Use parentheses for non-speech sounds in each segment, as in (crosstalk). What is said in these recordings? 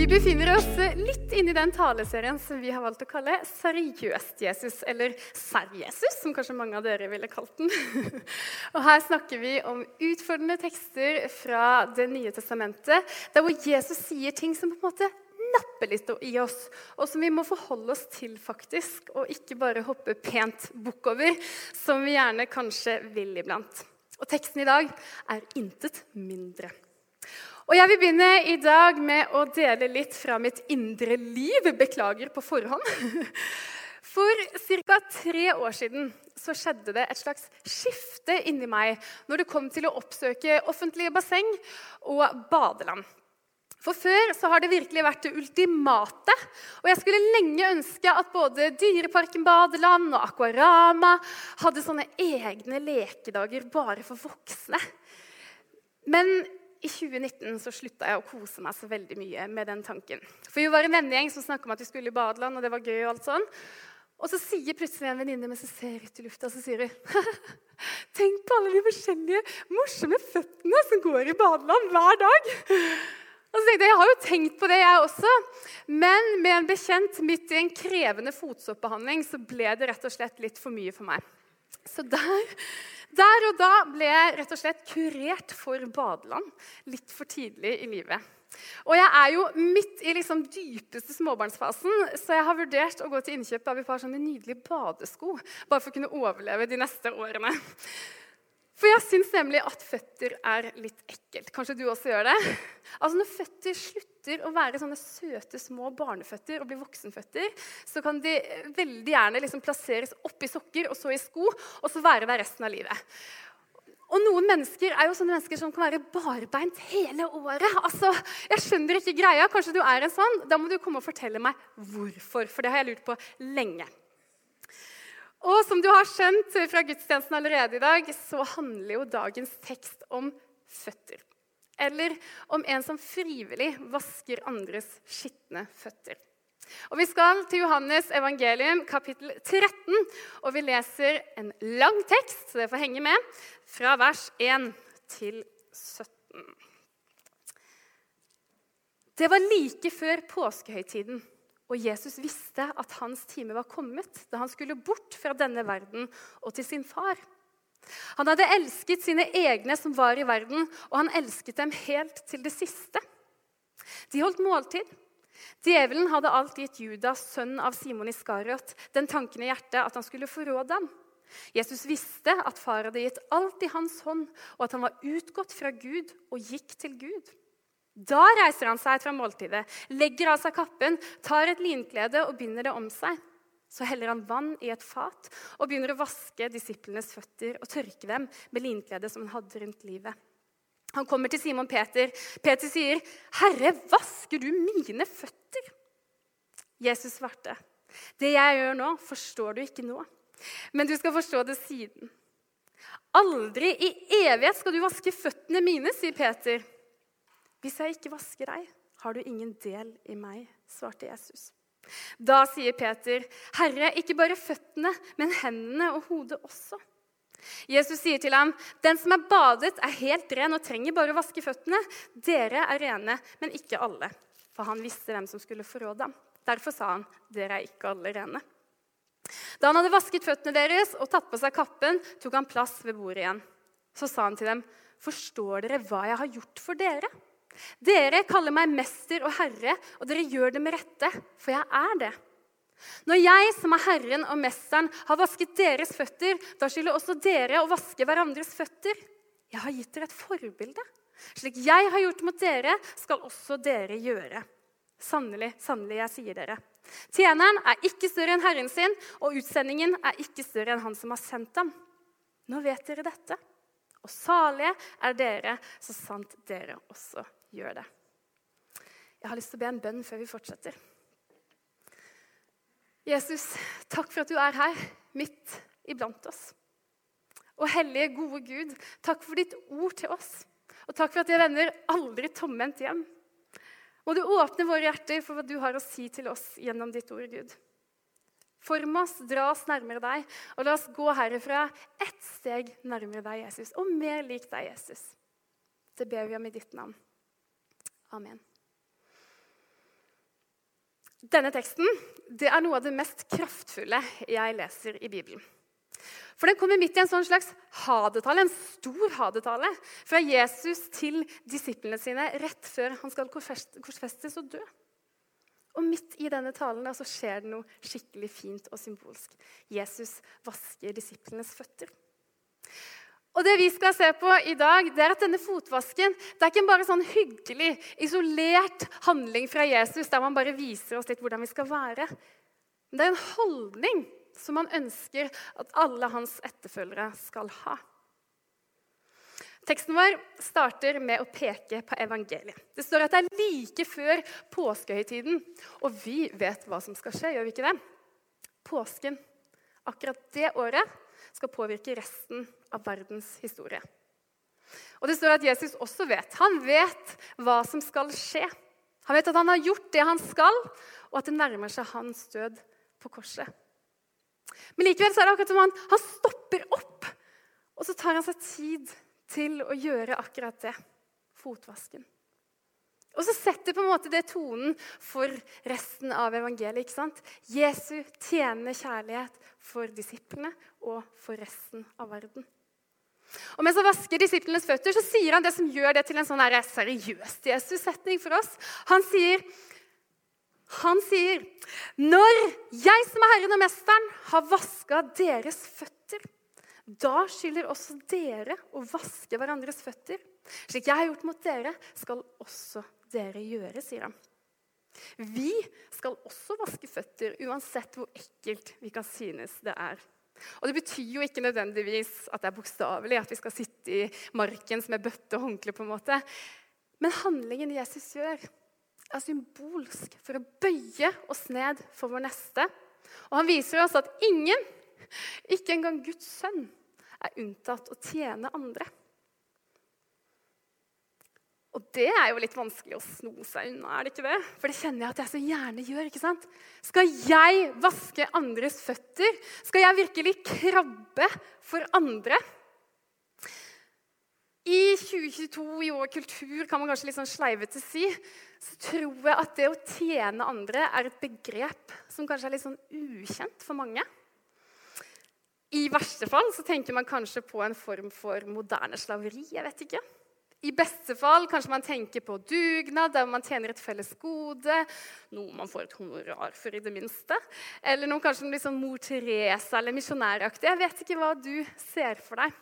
Vi befinner oss litt inne i den taleserien som vi har valgt å kalle Seriøst Jesus, eller Serr-Jesus, som kanskje mange av dere ville kalt den. (laughs) Og Her snakker vi om utfordrende tekster fra Det nye testamentet, der hvor Jesus sier ting som på en måte napper litt i oss, og som vi må forholde oss til, faktisk, og ikke bare hoppe pent bukk over, som vi gjerne kanskje vil iblant. Og teksten i dag er intet mindre. Og Jeg vil begynne i dag med å dele litt fra mitt indre liv. Beklager på forhånd. (laughs) For ca. tre år siden så skjedde det et slags skifte inni meg når det kom til å oppsøke offentlige basseng og badeland. For Før så har det virkelig vært det ultimate. Og jeg skulle lenge ønske at både Dyreparken badeland og Aquarama hadde sånne egne lekedager bare for voksne. Men i 2019 så slutta jeg å kose meg så veldig mye med den tanken. For Vi var en vennegjeng som snakka om at vi skulle i badeland, og det var gøy. Og alt sånn. Og så sier plutselig en venninne mens hun ser ut i lufta, så sier hun (laughs) Tenk på alle de forskjellige morsomme føttene som går i badeland hver dag. Og så tenkte Jeg jeg har jo tenkt på det, jeg også. Men med en bekjent midt i en krevende fotsoppbehandling så ble det rett og slett litt for mye for meg. Så der der og da ble jeg rett og slett kurert for badeland litt for tidlig i livet. Og jeg er jo midt i liksom dypeste småbarnsfasen, så jeg har vurdert å gå til innkjøp av et par sånne nydelige badesko bare for å kunne overleve de neste årene. For jeg syns nemlig at føtter er litt ekkelt. Kanskje du også gjør det? Altså Når føtter slutter å være sånne søte, små barneføtter og blir voksenføtter, så kan de veldig gjerne liksom plasseres oppi sokker og så i sko, og så være der resten av livet. Og noen mennesker er jo sånne mennesker som kan være barbeint hele året. Altså, Jeg skjønner ikke greia. Kanskje du er en sånn? Da må du komme og fortelle meg hvorfor. For det har jeg lurt på lenge. Og som du har skjønt fra gudstjenesten allerede i dag, så handler jo dagens tekst om føtter. Eller om en som frivillig vasker andres skitne føtter. Og Vi skal til Johannes evangelium, kapittel 13, og vi leser en lang tekst, så dere får henge med, fra vers 1 til 17. Det var like før påskehøytiden. Og Jesus visste at hans time var kommet da han skulle bort fra denne verden og til sin far. Han hadde elsket sine egne som var i verden, og han elsket dem helt til det siste. De holdt måltid. Djevelen hadde alt gitt Judas, sønn av Simon Iskariot, den tanken i hjertet at han skulle forråde ham. Jesus visste at far hadde gitt alt i hans hånd, og at han var utgått fra Gud og gikk til Gud. Da reiser han seg fra måltidet, legger av seg kappen, tar et linklede og binder det om seg. Så heller han vann i et fat og begynner å vaske disiplenes føtter og tørke dem med linkledet som han hadde rundt livet. Han kommer til Simon Peter. Peter sier, 'Herre, vasker du mine føtter?' Jesus svarte, 'Det jeg gjør nå, forstår du ikke nå, men du skal forstå det siden.' 'Aldri i evighet skal du vaske føttene mine', sier Peter. 'Hvis jeg ikke vasker deg, har du ingen del i meg', svarte Jesus. Da sier Peter, 'Herre, ikke bare føttene, men hendene og hodet også.' Jesus sier til ham, 'Den som er badet, er helt ren og trenger bare å vaske føttene.' 'Dere er rene, men ikke alle.' For han visste hvem som skulle forråde ham. Derfor sa han, 'Dere er ikke alle rene.' Da han hadde vasket føttene deres og tatt på seg kappen, tok han plass ved bordet igjen. Så sa han til dem, 'Forstår dere hva jeg har gjort for dere?' Dere kaller meg mester og herre, og dere gjør det med rette, for jeg er det. Når jeg, som er Herren og Mesteren, har vasket deres føtter, da skylder også dere å vaske hverandres føtter. Jeg har gitt dere et forbilde. Slik jeg har gjort mot dere, skal også dere gjøre. Sannelig, sannelig, jeg sier dere. Tjeneren er ikke større enn herren sin, og utsendingen er ikke større enn han som har sendt ham. Nå vet dere dette. Og salige er dere, så sant dere også gjør det. Jeg har lyst til å be en bønn før vi fortsetter. Jesus, takk for at du er her, midt iblant oss. Og hellige, gode Gud, takk for ditt ord til oss. Og takk for at jeg vender aldri tomhendt hjem. Må du åpne våre hjerter for hva du har å si til oss gjennom ditt ord, Gud. Form oss, dra oss nærmere deg, og la oss gå herifra ett steg nærmere deg, Jesus, og mer lik deg, Jesus. Det ber vi om i ditt navn. Amen. Denne teksten det er noe av det mest kraftfulle jeg leser i Bibelen. For Den kommer midt i en sånn slags hadetale, en stor hadetale fra Jesus til disiplene sine rett før han skal korsfestes og dø. Og midt i denne talen så skjer det noe skikkelig fint og symbolsk. Jesus vasker disiplenes føtter. Og det vi skal se på i dag, det er at denne fotvasken det er ikke bare sånn hyggelig, isolert handling fra Jesus der man bare viser oss litt hvordan vi skal være. Men det er en holdning som han ønsker at alle hans etterfølgere skal ha. Teksten vår starter med å peke på evangeliet. Det står at det er like før påskehøytiden, og vi vet hva som skal skje, gjør vi ikke det? Påsken, akkurat det året, skal påvirke resten av verdens historie. Og det står at Jesus også vet. Han vet hva som skal skje. Han vet at han har gjort det han skal, og at det nærmer seg hans død på korset. Men likevel er det akkurat som han, han stopper opp, og så tar han seg tid til å gjøre akkurat det fotvasken. Og så setter på en måte det tonen for resten av evangeliet. ikke sant? Jesu tjenende kjærlighet for disiplene og for resten av verden. Og Mens han vasker disiplenes føtter, så sier han det som gjør det til en sånn seriøs Jesus-setning for oss. Han sier, han sier, 'Når jeg som er Herren og Mesteren, har vaska deres føtter' Da skylder også dere å vaske hverandres føtter. Slik jeg har gjort mot dere, skal også dere gjøre, sier han. Vi skal også vaske føtter, uansett hvor ekkelt vi kan synes det er. Og Det betyr jo ikke nødvendigvis at det er bokstavelig, at vi skal sitte i marken med bøtte og håndkle. på en måte. Men handlingen Jesus gjør, er symbolsk for å bøye oss ned for vår neste. Og han viser oss at ingen, ikke engang Guds sønn, er unntatt å tjene andre. Og det er jo litt vanskelig å sno seg unna, er det ikke det? For det kjenner jeg at jeg så gjerne gjør. ikke sant? Skal jeg vaske andres føtter? Skal jeg virkelig krabbe for andre? I 2022, i år kultur, kan man kanskje litt sånn sleivete si, så tror jeg at det å tjene andre er et begrep som kanskje er litt sånn ukjent for mange. I verste fall så tenker man kanskje på en form for moderne slaveri. jeg vet ikke. I beste fall kanskje man tenker på dugnad, der man tjener et felles gode. Noe man får et honorar for, i det minste. Eller noe kanskje litt sånn Mor Teresa eller misjonæraktig. Jeg vet ikke hva du ser for deg.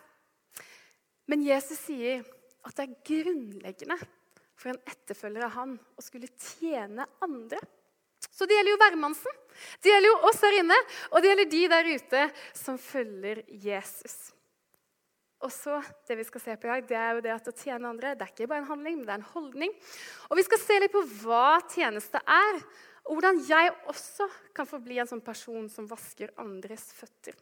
Men Jesus sier at det er grunnleggende for en etterfølger av han å skulle tjene andre. Så det gjelder jo hvermannsen. Det gjelder jo oss her inne, og det gjelder de der ute som følger Jesus. Og så, Det vi skal se på i dag, det er jo det at å tjene andre det er ikke bare en handling, men det er en holdning. Og Vi skal se litt på hva tjeneste er, og hvordan jeg også kan få bli en sånn person som vasker andres føtter.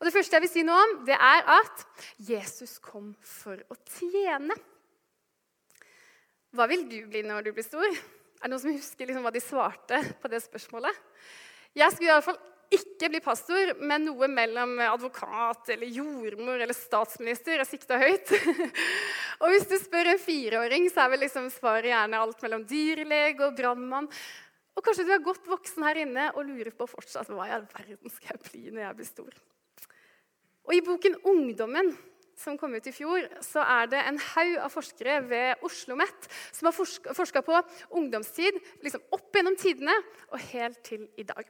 Og Det første jeg vil si noe om, det er at Jesus kom for å tjene. Hva vil du bli når du blir stor? Er det noen som husker liksom hva de svarte på det spørsmålet? Jeg skulle i alle fall ikke bli pastor, men noe mellom advokat eller jordmor eller statsminister. Jeg sikta høyt. (laughs) og hvis du spør en fireåring, så er vel liksom svaret gjerne alt mellom dyrlege og brannmann. Og kanskje du er godt voksen her inne og lurer på fortsatt hva i all verden skal jeg bli når jeg blir stor. Og I boken 'Ungdommen' som kom ut i fjor, så er det en haug av forskere ved Oslo OsloMet som har forska på ungdomstid liksom opp gjennom tidene og helt til i dag.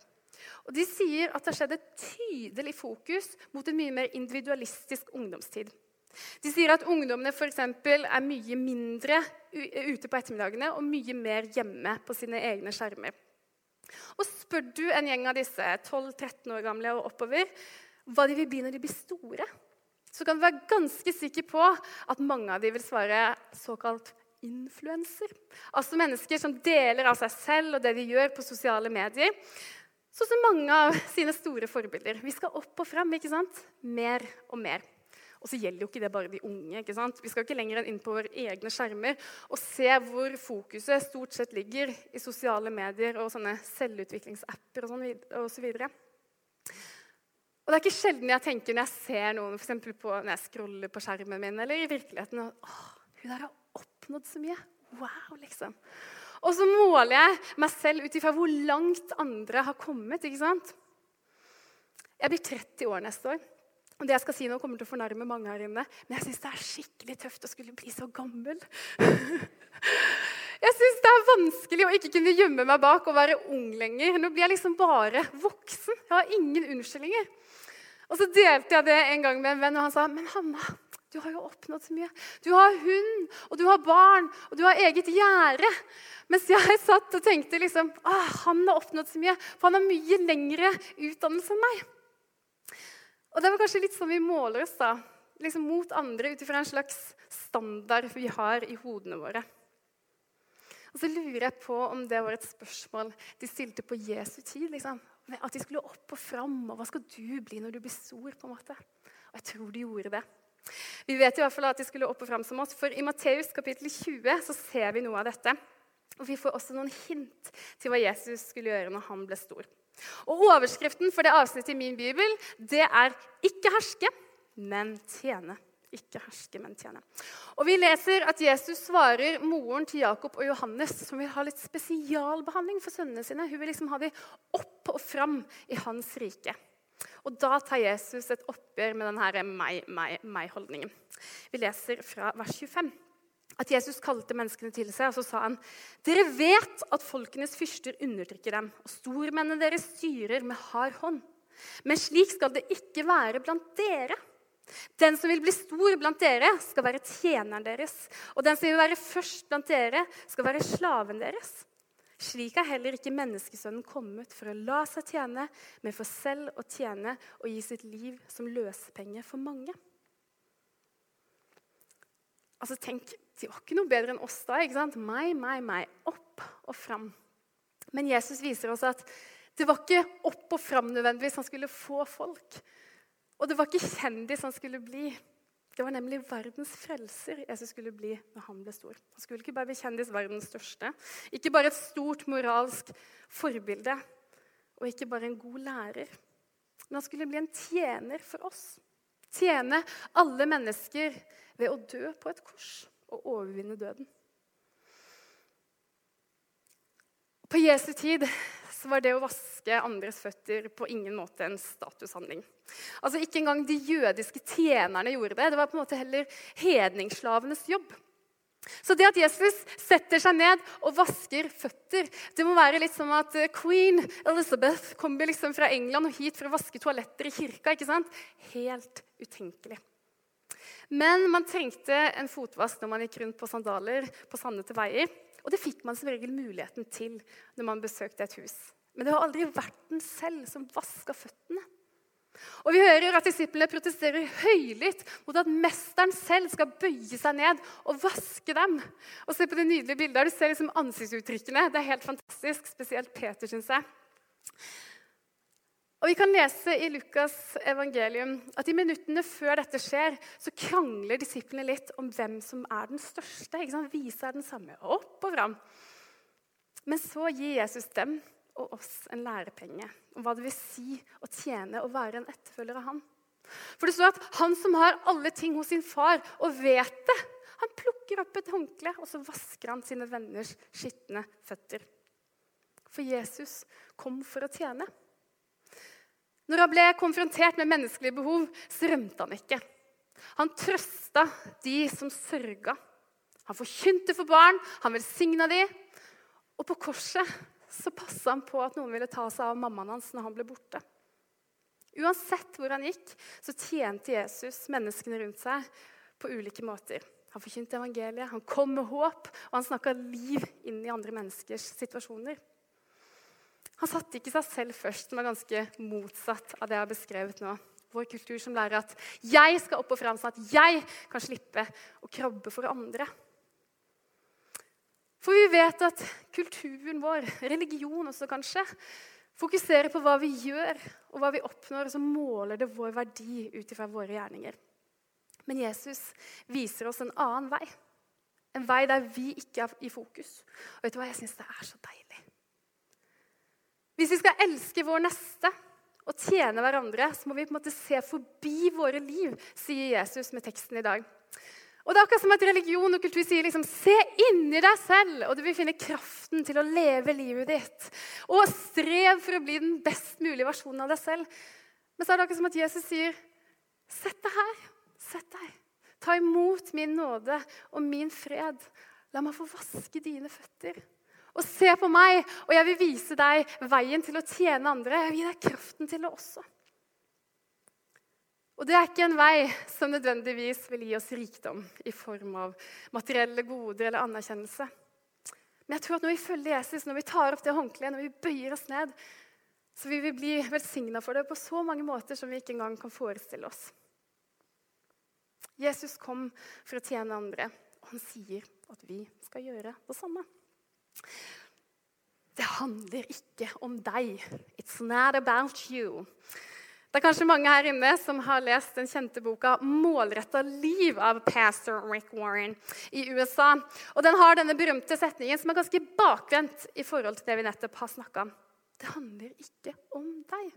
Og De sier at det har skjedd et tydelig fokus mot en mye mer individualistisk ungdomstid. De sier at ungdommene for er mye mindre ute på ettermiddagene og mye mer hjemme på sine egne skjermer. Og Spør du en gjeng av disse 12-13 år gamle og oppover hva de vil bli når de blir store, så kan du være ganske sikker på at mange av de vil svare såkalt influenser. Altså mennesker som deler av seg selv og det de gjør på sosiale medier. Sånn som mange av sine store forbilder. Vi skal opp og frem, ikke sant? Mer og mer. Og så gjelder jo ikke det bare de unge. ikke sant? Vi skal ikke lenger inn på våre egne skjermer og se hvor fokuset stort sett ligger i sosiale medier og sånne selvutviklingsapper og, sånn, og så videre. Og det er ikke sjelden jeg tenker når jeg ser noen for på, når jeg scroller på skjermen min, eller i virkeligheten Åh, hun der har oppnådd så mye. Wow, liksom. Og så måler jeg meg selv ut ifra hvor langt andre har kommet. ikke sant? Jeg blir 30 år neste år. Og det jeg skal si nå kommer til å fornærme mange her inne, men jeg syns det er skikkelig tøft å skulle bli så gammel. (laughs) Jeg syns det er vanskelig å ikke kunne gjemme meg bak og være ung lenger. Nå blir jeg liksom bare voksen. Jeg har ingen unnskyldninger. Og så delte jeg det en gang med en venn, og han sa men Hanna, du har jo oppnådd så mye. Du har hund, og du har barn, og du har eget gjerde. Mens jeg satt og tenkte liksom, ah, han har oppnådd så mye, for han har mye lengre utdannelse enn meg. Og det var kanskje litt sånn vi måler oss da, liksom mot andre ut ifra en slags standard vi har i hodene våre. Og så lurer jeg på om det var et spørsmål de stilte på Jesu tid. liksom. At de skulle opp og fram. Og hva skal du bli når du blir stor? på en måte? Og jeg tror de gjorde det. Vi vet i hvert fall at de skulle opp og fram som oss, for i Matteus kapittel 20 så ser vi noe av dette. Og vi får også noen hint til hva Jesus skulle gjøre når han ble stor. Og Overskriften for det avsnittet i min bibel det er 'ikke herske, men tjene'. Ikke herske, men tjene. Og Vi leser at Jesus svarer moren til Jakob og Johannes, som vil ha litt spesialbehandling for sønnene sine. Hun vil liksom ha dem opp og fram i hans rike. Og Da tar Jesus et oppgjør med denne meg-meg-meg-holdningen. Vi leser fra vers 25 at Jesus kalte menneskene til seg, og så sa han, dere vet at folkenes fyrster undertrykker dem, og stormennene deres styrer med hard hånd. Men slik skal det ikke være blant dere. Den som vil bli stor blant dere, skal være tjeneren deres. Og den som vil være først blant dere, skal være slaven deres. Slik er heller ikke menneskesønnen kommet for å la seg tjene, men for selv å tjene og gi sitt liv som løsepenge for mange. Altså, tenk, De var ikke noe bedre enn oss da. ikke sant? Meg, meg, meg. Opp og fram. Men Jesus viser oss at det var ikke opp og fram nødvendigvis han skulle få folk. Og det var ikke kjendis han skulle bli. Det var nemlig verdens frelser Jesus skulle bli når han ble stor. Han skulle ikke bare bli kjendis, verdens største. Ikke bare et stort moralsk forbilde, og ikke bare en god lærer. Men han skulle bli en tjener for oss. Tjene alle mennesker ved å dø på et kors og overvinne døden. På Jesu tid var det å vaske andres føtter på ingen måte en statushandling. Altså Ikke engang de jødiske tjenerne gjorde det. Det var på en måte heller hedningsslavenes jobb. Så det at Jesus setter seg ned og vasker føtter, det må være litt som at queen Elizabeth kommer liksom fra England og hit for å vaske toaletter i kirka. ikke sant? Helt utenkelig. Men man trengte en fotvask når man gikk rundt på sandaler på sandete veier. Og det fikk man som regel muligheten til når man besøkte et hus. Men det var aldri verten selv som vaska føttene. Og Vi hører at disiplene protesterer høylytt mot at mesteren selv skal bøye seg ned og vaske dem. Og Se på det nydelige bildet. Du ser liksom ansiktsuttrykkene. Det er helt fantastisk. Spesielt Peter, syns jeg. Og Vi kan lese i Lukas' evangelium at i minuttene før dette skjer, så krangler disiplene litt om hvem som er den største. Ikke sant? Visa er den samme. Opp og fram. Men så gir Jesus dem og oss en lærepenge om hva det vil si å tjene og være en etterfølger av han. For det står at han som har alle ting hos sin far og vet det, han plukker opp et håndkle og så vasker han sine venners skitne føtter. For Jesus kom for å tjene. Når han ble konfrontert med menneskelige behov, så rømte han ikke. Han trøsta de som sørga. Han forkynte for barn, han velsigna de. Og på korset så passa han på at noen ville ta seg av mammaen hans når han ble borte. Uansett hvor han gikk, så tjente Jesus menneskene rundt seg på ulike måter. Han forkynte evangeliet, han kom med håp, og han snakka liv inn i andre menneskers situasjoner. Han satte ikke seg selv først, som er ganske motsatt av det jeg har beskrevet nå. Vår kultur som lærer at 'jeg skal opp og fram, sånn at jeg kan slippe å krabbe for andre'. For vi vet at kulturen vår, religion også kanskje, fokuserer på hva vi gjør og hva vi oppnår, og så måler det vår verdi ut ifra våre gjerninger. Men Jesus viser oss en annen vei. En vei der vi ikke er i fokus. Og vet du hva? Jeg syns det er så deilig. Hvis vi skal elske vår neste og tjene hverandre, så må vi på en måte se forbi våre liv, sier Jesus med teksten i dag. Og det er akkurat som at Religion og kultur sier liksom, se inni deg selv, og du vil finne kraften til å leve livet ditt. Og strev for å bli den best mulige versjonen av deg selv. Men så er det akkurat som at Jesus sier, sett deg her. Sett deg. Ta imot min nåde og min fred. La meg få vaske dine føtter. Og se på meg, og jeg vil vise deg veien til å tjene andre. Jeg vil gi deg kraften til det også. Og det er ikke en vei som nødvendigvis vil gi oss rikdom i form av materielle goder eller anerkjennelse. Men jeg tror at når vi følger Jesus, når vi tar opp det håndkleet, når vi bøyer oss ned, så vil vi bli velsigna for det på så mange måter som vi ikke engang kan forestille oss. Jesus kom for å tjene andre, og han sier at vi skal gjøre det samme. Det handler ikke om deg. It's not about you. Det er kanskje mange her inne som har lest den kjente boka 'Målretta liv' av pastor Rick Warren i USA. Og Den har denne berømte setningen som er ganske bakvendt i forhold til det vi nettopp har snakka om. Det handler ikke om deg.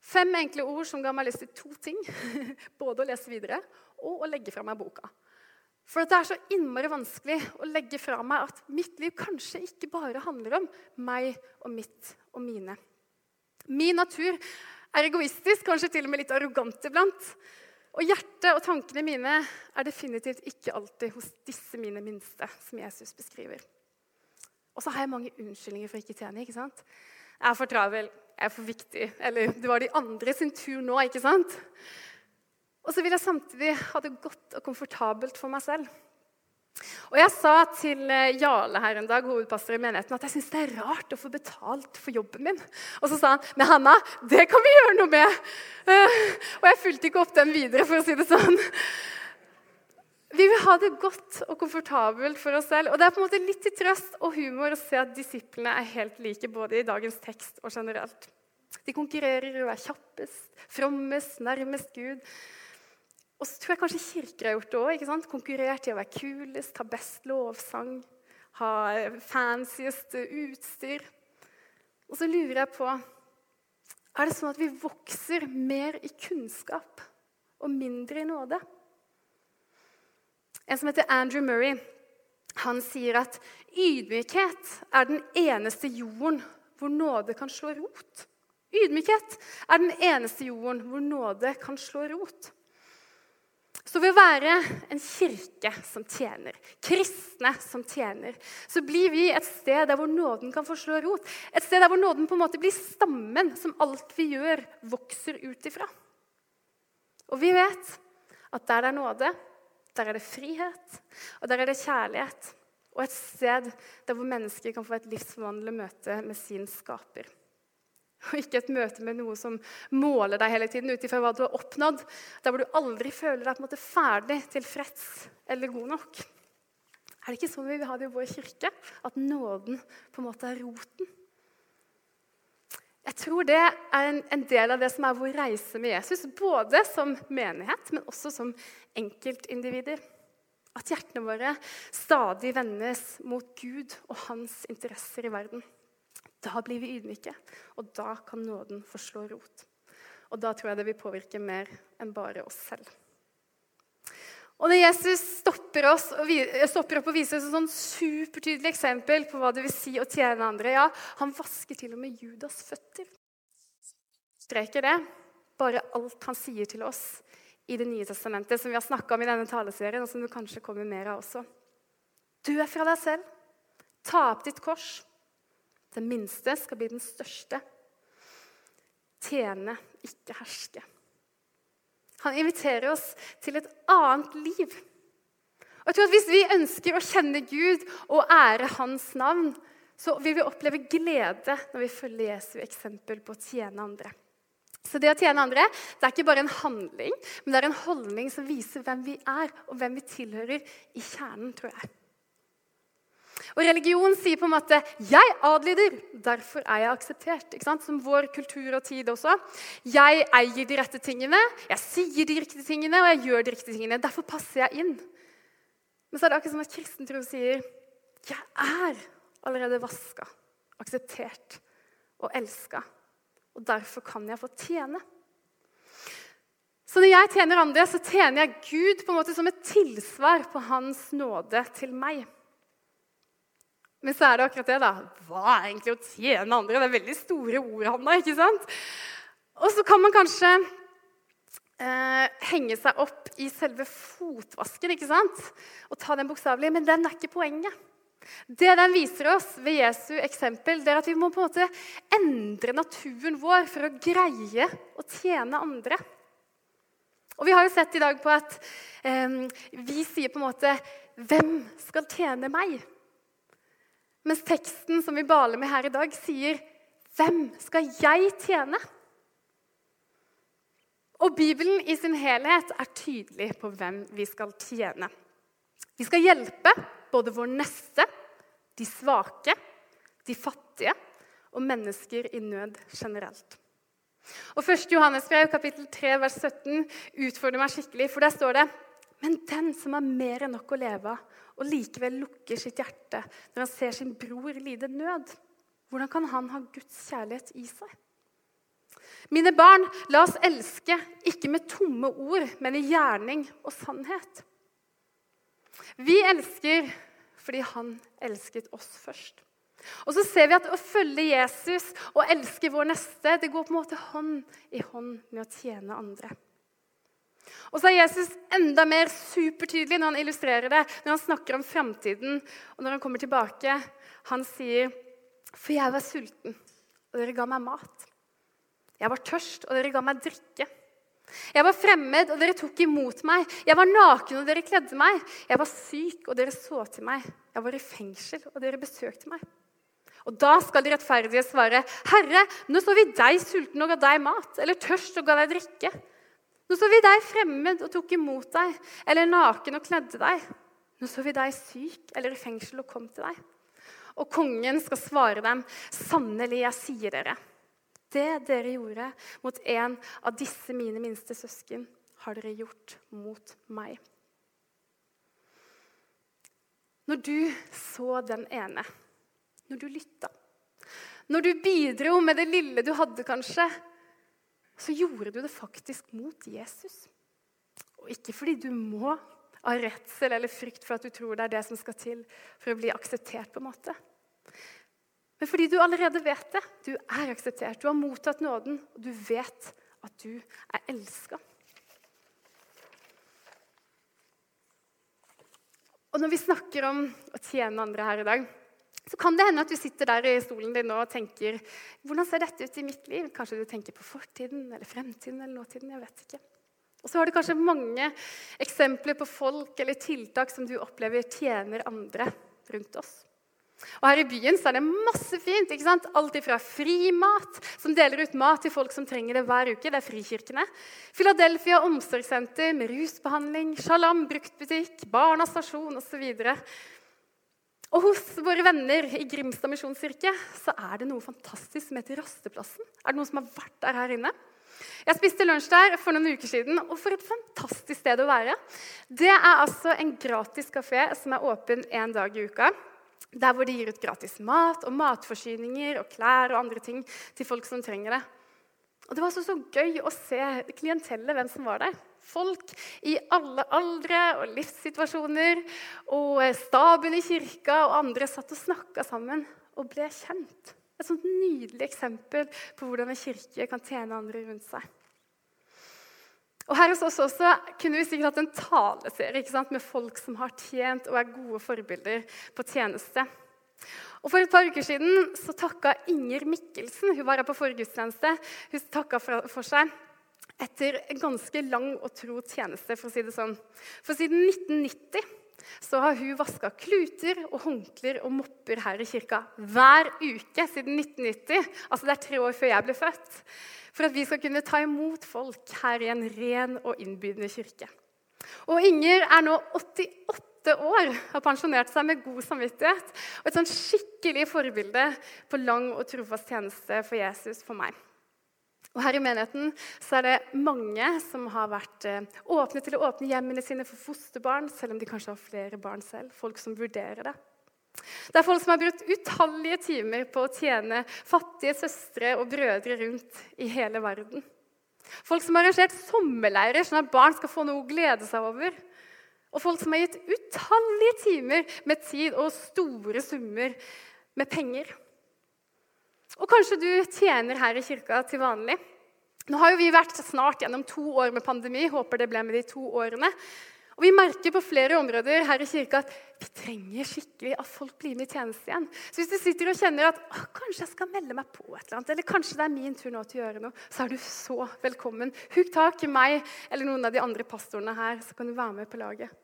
Fem enkle ord som ga meg lyst til to ting. (laughs) Både å lese videre og å legge fra meg boka. For det er så innmari vanskelig å legge fra meg at mitt liv kanskje ikke bare handler om meg og mitt og mine. Min natur er egoistisk, kanskje til og med litt arrogant iblant. Og hjertet og tankene mine er definitivt ikke alltid hos disse mine minste, som Jesus beskriver. Og så har jeg mange unnskyldninger for ikke tjene. ikke sant? Jeg er for travel, jeg er for viktig, eller det var de andre sin tur nå. ikke sant? Og så vil jeg samtidig ha det godt og komfortabelt for meg selv. Og Jeg sa til eh, Jarle her en dag, hovedpastor i menigheten, at jeg syns det er rart å få betalt for jobben min. Og så sa han men Hanna, det kan vi gjøre noe med. Uh, og jeg fulgte ikke opp den videre, for å si det sånn. Vi vil ha det godt og komfortabelt for oss selv. Og det er på en måte litt til trøst og humor å se at disiplene er helt like både i dagens tekst og generelt. De konkurrerer å være kjappest, frommest, nærmest Gud. Og så tror jeg kanskje kirker har gjort det òg. Konkurrert i å være kulest, ha best lovsang, ha fancyest utstyr. Og så lurer jeg på Er det sånn at vi vokser mer i kunnskap og mindre i nåde? En som heter Andrew Murray, han sier at ydmykhet er den eneste jorden hvor nåde kan slå rot. Ydmykhet er den eneste jorden hvor nåde kan slå rot. Så ved å være en kirke som tjener, kristne som tjener, så blir vi et sted der hvor nåden kan få slå rot. Et sted der hvor nåden på en måte blir stammen som alt vi gjør, vokser ut ifra. Og vi vet at der det er nåde, der er det frihet, og der er det kjærlighet. Og et sted der hvor mennesker kan få et livsforvandlende møte med sin skaper. Og (laughs) ikke et møte med noe som måler deg hele tiden ut ifra hva du har oppnådd. Der hvor du aldri føler deg på en måte ferdig, tilfreds eller god nok. Er det ikke sånn vi vil ha det i vår kirke? At nåden på en måte er roten? Jeg tror det er en, en del av det som er vår reise med Jesus. Både som menighet, men også som enkeltindivider. At hjertene våre stadig vendes mot Gud og hans interesser i verden. Da blir vi ydmyke, og da kan nåden få slå rot. Og da tror jeg det vil påvirke mer enn bare oss selv. Og når Jesus stopper, oss stopper opp og viser oss et sånn supertydelig eksempel på hva det vil si å tjene andre ja, Han vasker til og med Judas føtter. Streker det bare alt han sier til oss i Det nye testamentet, som vi har snakka om i denne taleserien, og som du kanskje kommer mer av også. Du er fra deg selv. Ta opp ditt kors. Den minste skal bli den største. Tjene, ikke herske. Han inviterer oss til et annet liv. Og jeg tror at Hvis vi ønsker å kjenne Gud og ære Hans navn, så vil vi oppleve glede når vi følger Jesu eksempel på å tjene andre. Så det å tjene andre det er ikke bare en handling, men det er en holdning som viser hvem vi er, og hvem vi tilhører i kjernen, tror jeg. Og religion sier på en måte 'jeg adlyder, derfor er jeg akseptert'. Ikke sant? Som vår kultur og tid også. Jeg eier de rette tingene, jeg sier de riktige tingene, og jeg gjør de riktige tingene. Derfor passer jeg inn. Men så er det akkurat som at kristen tro sier 'jeg er allerede vaska, akseptert og elska'. Og derfor kan jeg få tjene. Så når jeg tjener andre, så tjener jeg Gud på en måte som et tilsvar på Hans nåde til meg. Men så er det akkurat det, da. Hva er egentlig å tjene andre? Det er veldig store ord, Hanna. ikke sant? Og så kan man kanskje eh, henge seg opp i selve fotvasken ikke sant? og ta den bokstavelig, men den er ikke poenget. Det den viser oss ved Jesu eksempel, det er at vi må på en måte endre naturen vår for å greie å tjene andre. Og Vi har jo sett i dag på at eh, vi sier på en måte 'Hvem skal tjene meg?' Mens teksten som vi baler med her i dag, sier 'Hvem skal jeg tjene?' Og Bibelen i sin helhet er tydelig på hvem vi skal tjene. Vi skal hjelpe både vår neste, de svake, de fattige og mennesker i nød generelt. Og 1. Johannes brev, kapittel 3, vers 17 utfordrer meg skikkelig, for der står det Men den som har mer enn nok å leve av, og likevel lukker sitt hjerte når han ser sin bror lide nød. Hvordan kan han ha Guds kjærlighet i seg? Mine barn, la oss elske, ikke med tomme ord, men i gjerning og sannhet. Vi elsker fordi han elsket oss først. Og så ser vi at å følge Jesus og elske vår neste, det går på en måte hånd i hånd med å tjene andre. Og så er Jesus enda mer supertydelig når han illustrerer det, når han snakker om framtiden og når han kommer tilbake. Han sier, 'For jeg var sulten, og dere ga meg mat.' 'Jeg var tørst, og dere ga meg drikke.' 'Jeg var fremmed, og dere tok imot meg.' 'Jeg var naken, og dere kledde meg.' 'Jeg var syk, og dere så til meg.' 'Jeg var i fengsel, og dere besøkte meg.' Og da skal de rettferdige svare, 'Herre, nå så vi deg sulten og ga deg mat,' 'eller tørst og ga deg drikke.' Nå så vi deg fremmed og tok imot deg, eller naken og kledde deg. Nå så vi deg syk eller i fengsel og kom til deg. Og kongen skal svare dem, sannelig, jeg sier dere, det dere gjorde mot en av disse mine minste søsken, har dere gjort mot meg. Når du så den ene, når du lytta, når du bidro med det lille du hadde, kanskje, så gjorde du det faktisk mot Jesus. Og ikke fordi du må av redsel eller frykt for at du tror det er det som skal til for å bli akseptert. på en måte. Men fordi du allerede vet det. Du er akseptert, du har mottatt nåden, og du vet at du er elska. Og når vi snakker om å tjene andre her i dag, så kan det hende at du sitter der i stolen din og tenker hvordan ser dette ut i mitt liv? Kanskje du tenker på fortiden eller fremtiden eller nåtiden. jeg vet ikke. Og så har du kanskje mange eksempler på folk eller tiltak som du opplever tjener andre rundt oss. Og Her i byen så er det masse fint. ikke sant? Alt fra Frimat, som deler ut mat til folk som trenger det hver uke. Det er Frikirkene. Philadelphia omsorgssenter med rusbehandling. Sjalam bruktbutikk, Barnas stasjon osv. Og hos våre venner i Grimstad misjonskirke så er det noe fantastisk som heter Rasteplassen. Er det noen som har vært der her inne? Jeg spiste lunsj der for noen uker siden, og for et fantastisk sted å være. Det er altså en gratis kafé som er åpen én dag i uka. Der hvor de gir ut gratis mat og matforsyninger og klær og andre ting til folk som trenger det. Og Det var altså så gøy å se klientellet, hvem som var der. Folk i alle aldre og livssituasjoner. Og staben i kirka og andre satt og snakka sammen og ble kjent. Et sånt nydelig eksempel på hvordan en kirke kan tjene andre rundt seg. Og Her hos oss også kunne vi sikkert hatt en taleserie med folk som har tjent og er gode forbilder på tjeneste. Og For et par uker siden så takka Inger Mikkelsen hun var her på forrige gudstjeneste, hun takka for seg etter en ganske lang og tro tjeneste. For å si det sånn. For siden 1990 så har hun vaska kluter og håndklær og mopper her i kirka hver uke siden 1990. Altså det er tre år før jeg ble født. For at vi skal kunne ta imot folk her i en ren og innbydende kirke. Og Inger er nå 88 år har pensjonert seg med god samvittighet. Og et sånn skikkelig forbilde på lang og trofast tjeneste for Jesus for meg. Og Her i menigheten så er det mange som har vært eh, åpne til å åpne hjemmene sine for fosterbarn, selv om de kanskje har flere barn selv. Folk som vurderer det. Det er folk som har brukt utallige timer på å tjene fattige søstre og brødre rundt i hele verden. Folk som har arrangert sommerleirer sånn at barn skal få noe å glede seg over. Og folk som har gitt utallige timer med tid og store summer med penger. Og kanskje du tjener her i kirka til vanlig. Nå har jo vi vært snart gjennom to år med pandemi. Håper det ble med de to årene. Og Vi merker på flere områder her i kirka at vi trenger skikkelig at folk blir med i tjeneste igjen. Så hvis du sitter og kjenner at kanskje jeg skal melde meg på et eller annet, eller kanskje det er min tur nå til å gjøre noe, så er du så velkommen. Hugg tak i meg eller noen av de andre pastorene her, så kan du være med på laget.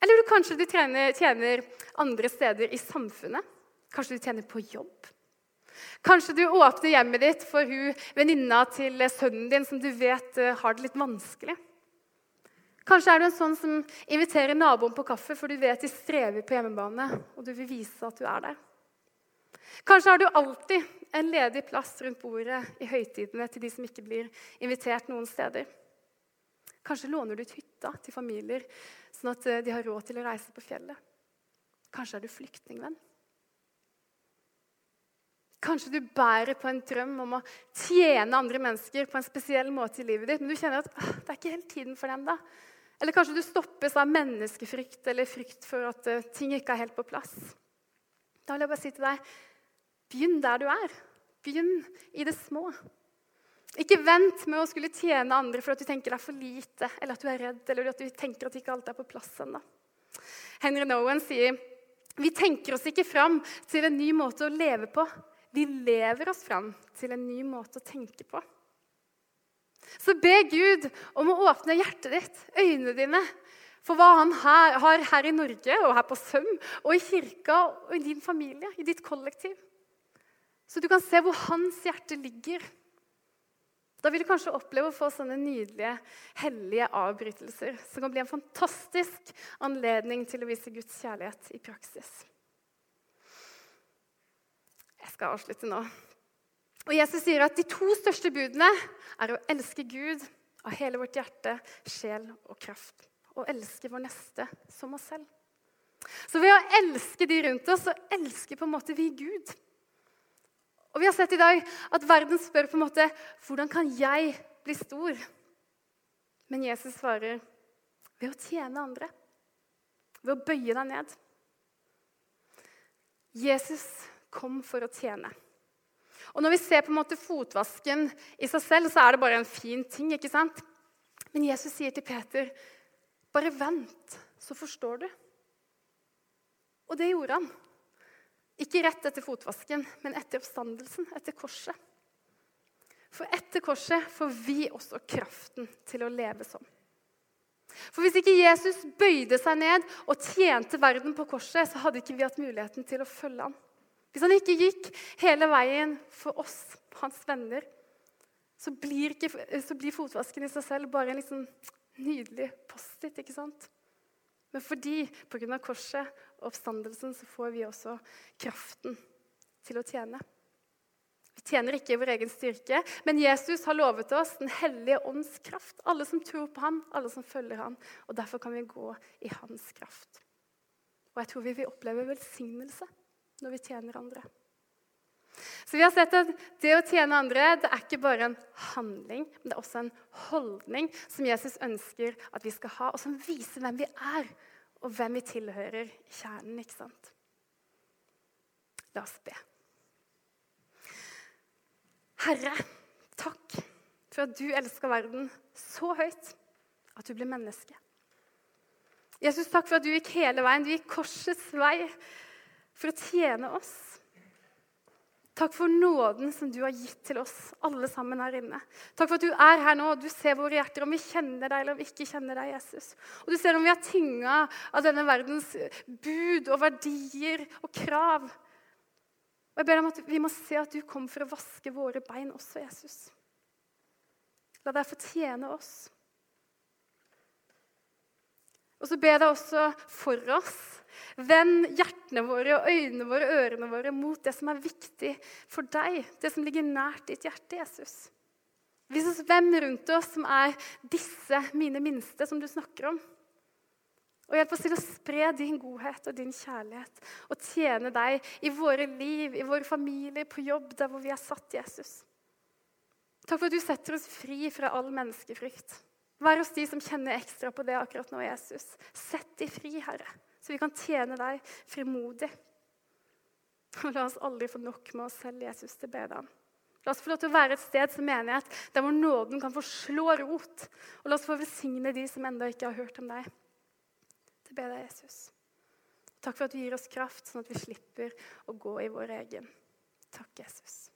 Eller du, kanskje du tjener andre steder i samfunnet. Kanskje du tjener på jobb. Kanskje du åpner hjemmet ditt for hun venninna til sønnen din som du vet eh, har det litt vanskelig. Kanskje er du en sånn som inviterer naboen på kaffe, for du vet de strever på hjemmebane, og du vil vise at du er der. Kanskje har du alltid en ledig plass rundt bordet i høytidene til de som ikke blir invitert noen steder. Kanskje låner du ut hytta til familier, sånn at eh, de har råd til å reise på fjellet. Kanskje er du flyktningvenn. Kanskje du bærer på en drøm om å tjene andre mennesker på en spesiell måte i livet ditt, men du kjenner at det er ikke helt tiden for dem. da. Eller kanskje du stoppes av menneskefrykt eller frykt for at uh, ting ikke er helt på plass. Da vil jeg bare si til deg begynn der du er. Begynn i det små. Ikke vent med å skulle tjene andre for at du tenker det er for lite, eller at du er redd, eller at du tenker at ikke alt er på plass ennå. Henry Nowen sier vi tenker oss ikke fram til en ny måte å leve på. Vi lever oss fram til en ny måte å tenke på. Så be Gud om å åpne hjertet ditt, øynene dine, for hva han her, har her i Norge og her på Søm og i kirka og i din familie, i ditt kollektiv. Så du kan se hvor hans hjerte ligger. Da vil du kanskje oppleve å få sånne nydelige, hellige avbrytelser som kan bli en fantastisk anledning til å vise Guds kjærlighet i praksis. Skal avslutte nå. Og Jesus sier at de to største budene er å elske Gud av hele vårt hjerte, sjel og kraft. Og elske vår neste som oss selv. Så ved å elske de rundt oss, så elsker på en måte vi Gud. Og Vi har sett i dag at verden spør på en måte hvordan kan jeg bli stor? Men Jesus svarer ved å tjene andre. Ved å bøye deg ned. Jesus kom for å tjene. Og Når vi ser på en måte fotvasken i seg selv, så er det bare en fin ting. ikke sant? Men Jesus sier til Peter, 'Bare vent, så forstår du.' Og det gjorde han. Ikke rett etter fotvasken, men etter oppstandelsen, etter korset. For etter korset får vi også kraften til å leve sånn. For hvis ikke Jesus bøyde seg ned og tjente verden på korset, så hadde ikke vi hatt muligheten til å følge ham. Hvis han ikke gikk hele veien for oss, hans venner, så blir, ikke, så blir fotvasken i seg selv bare en liksom nydelig post-it. ikke sant? Men fordi pga. korset og oppstandelsen så får vi også kraften til å tjene. Vi tjener ikke i vår egen styrke, men Jesus har lovet oss Den hellige ånds kraft. Alle som tror på ham, alle som følger ham. Og Derfor kan vi gå i hans kraft. Og jeg tror vi vil oppleve velsignelse når vi tjener andre. Så vi har sett at Det å tjene andre det er ikke bare en handling, men det er også en holdning som Jesus ønsker at vi skal ha, og som viser hvem vi er, og hvem vi tilhører i kjernen. ikke sant? La oss be. Herre, takk for at du elsker verden så høyt at du ble menneske. Jesus, takk for at du gikk hele veien. Du gikk korsets vei for å tjene oss. Takk for nåden som du har gitt til oss, alle sammen her inne. Takk for at du er her nå, og du ser våre hjerter, om vi kjenner deg eller om vi ikke kjenner deg, Jesus. Og du ser om vi er tynga av denne verdens bud og verdier og krav. Og jeg ber om at vi må se at du kom for å vaske våre bein også, Jesus. La deg få tjene oss. Og så ber jeg deg også for oss. Vend hjertene våre og øynene våre og ørene våre mot det som er viktig for deg, det som ligger nært ditt hjerte, Jesus. Vis oss hvem rundt oss som er disse mine minste som du snakker om. Og hjelp oss til å spre din godhet og din kjærlighet og tjene deg i våre liv, i våre familier, på jobb, der hvor vi er satt, Jesus. Takk for at du setter oss fri fra all menneskefrykt. Vær hos de som kjenner ekstra på det akkurat nå, Jesus. Sett de fri, Herre, så vi kan tjene deg frimodig. Og la oss aldri få nok med oss selv, Jesus, til bedre. La oss få lov til å være et sted som menighet der hvor nåden kan få slå rot. Og la oss få velsigne de som ennå ikke har hørt om deg. Til deg, Jesus. Takk for at du gir oss kraft, sånn at vi slipper å gå i vår egen. Takk, Jesus.